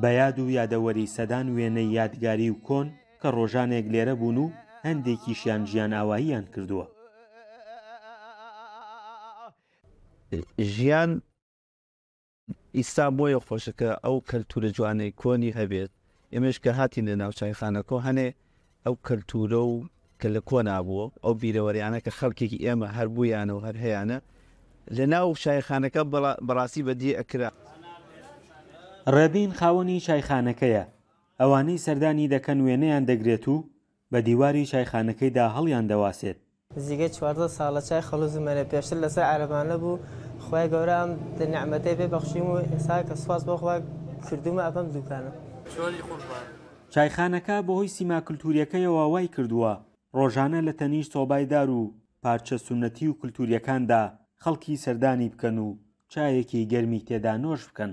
بە یاد و یادەوەری سەدان وێنەی یادگاری و کۆن کە ڕۆژانێک لێرە بوون و هەندێکیشیان ژیانئاواییان کردووە. ژیان ئیستا بۆیە خۆشە کە ئەو کەلتوورە جوانەی کۆنی هەبێت، ئێمەش کە هاتینە ناو چایخانەکۆ هەنێ ئەو کەلتوورە و کە لە کۆنا بووە، ئەو بیرەوەریانە کە خەڵکێکی ئێمە هەر بوویانە و هەر هەیانە لە ناو چایخانەکە بە ڕاستی بە دی ئەکرا. ڕێبین خاوەنی چایخانەکەیە، ئەوانەی سەردانی دەکەن وێنەیان دەگرێت و بە دیواری چایخانەکەیدا هەڵیان دەواسێت. نزیکەی چواردە ساڵە چای خەڵوز و مەرە پێشتر لەسەر عەرەبانە بوو خوای گەورە ئەم نیعمەتەی پێ بەخشیم و ئێستا کە سوپاس بۆ خوا کردوومە ئەبەم دووکانم. چایخانەکە بەهۆی سیما کلتوورییەکەیەوە وای کردووە ڕۆژانە لە تەنیشت سۆبای دار و پارچە سوننەتی و کلتوورییەکاندا خەڵکی سەردانی بکەن و چایەکی گەرمی تێدا نۆش بکەن.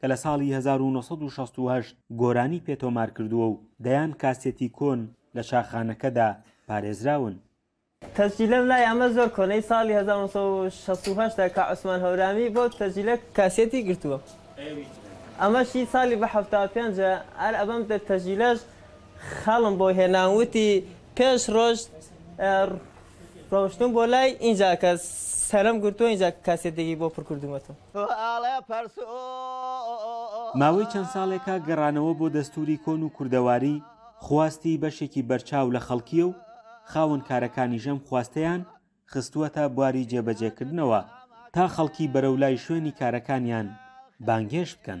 کە لە ساڵی هەزار و نۆ سەد و شەست و هەشت گۆرانی پێ تۆمار کردووە و دەیان کاسێتی کۆن لە چاخانەکەدا پارێزراون. تەسجیل لەم لای ئەمە زۆر کۆنە، ی ساڵی هەزار و نۆ سەد و شەست و هەشت ە کە عوسمان هەورامی بەو تەسجیلە کاسێتی گرتووە. ئەمەش ی ساڵی بە حەفتا و پێنج ە، ئەر ئەبەم تەسجیلەش خەڵم بۆ هێنام وتی، پێش ڕۆژ ڕۆشتم بۆ لای ئینجا کە سەرم گرتووە ئینجا کاسێتێکی بۆ پڕ کردوومەتەوە. ماوەی چەند ساڵێکە گەڕانەوە بۆ دەستووری کۆن و کوردەواری خواستی بەشێکی بەرچاو لە خەڵکییە و خاوەن کارەکانیش ئەم خواستەیان خستووەتە بواری جێبەجێکردنەوە تا خەڵکی بەرەو لای شوێنی کارەکانیان بانگهێشت بکەن.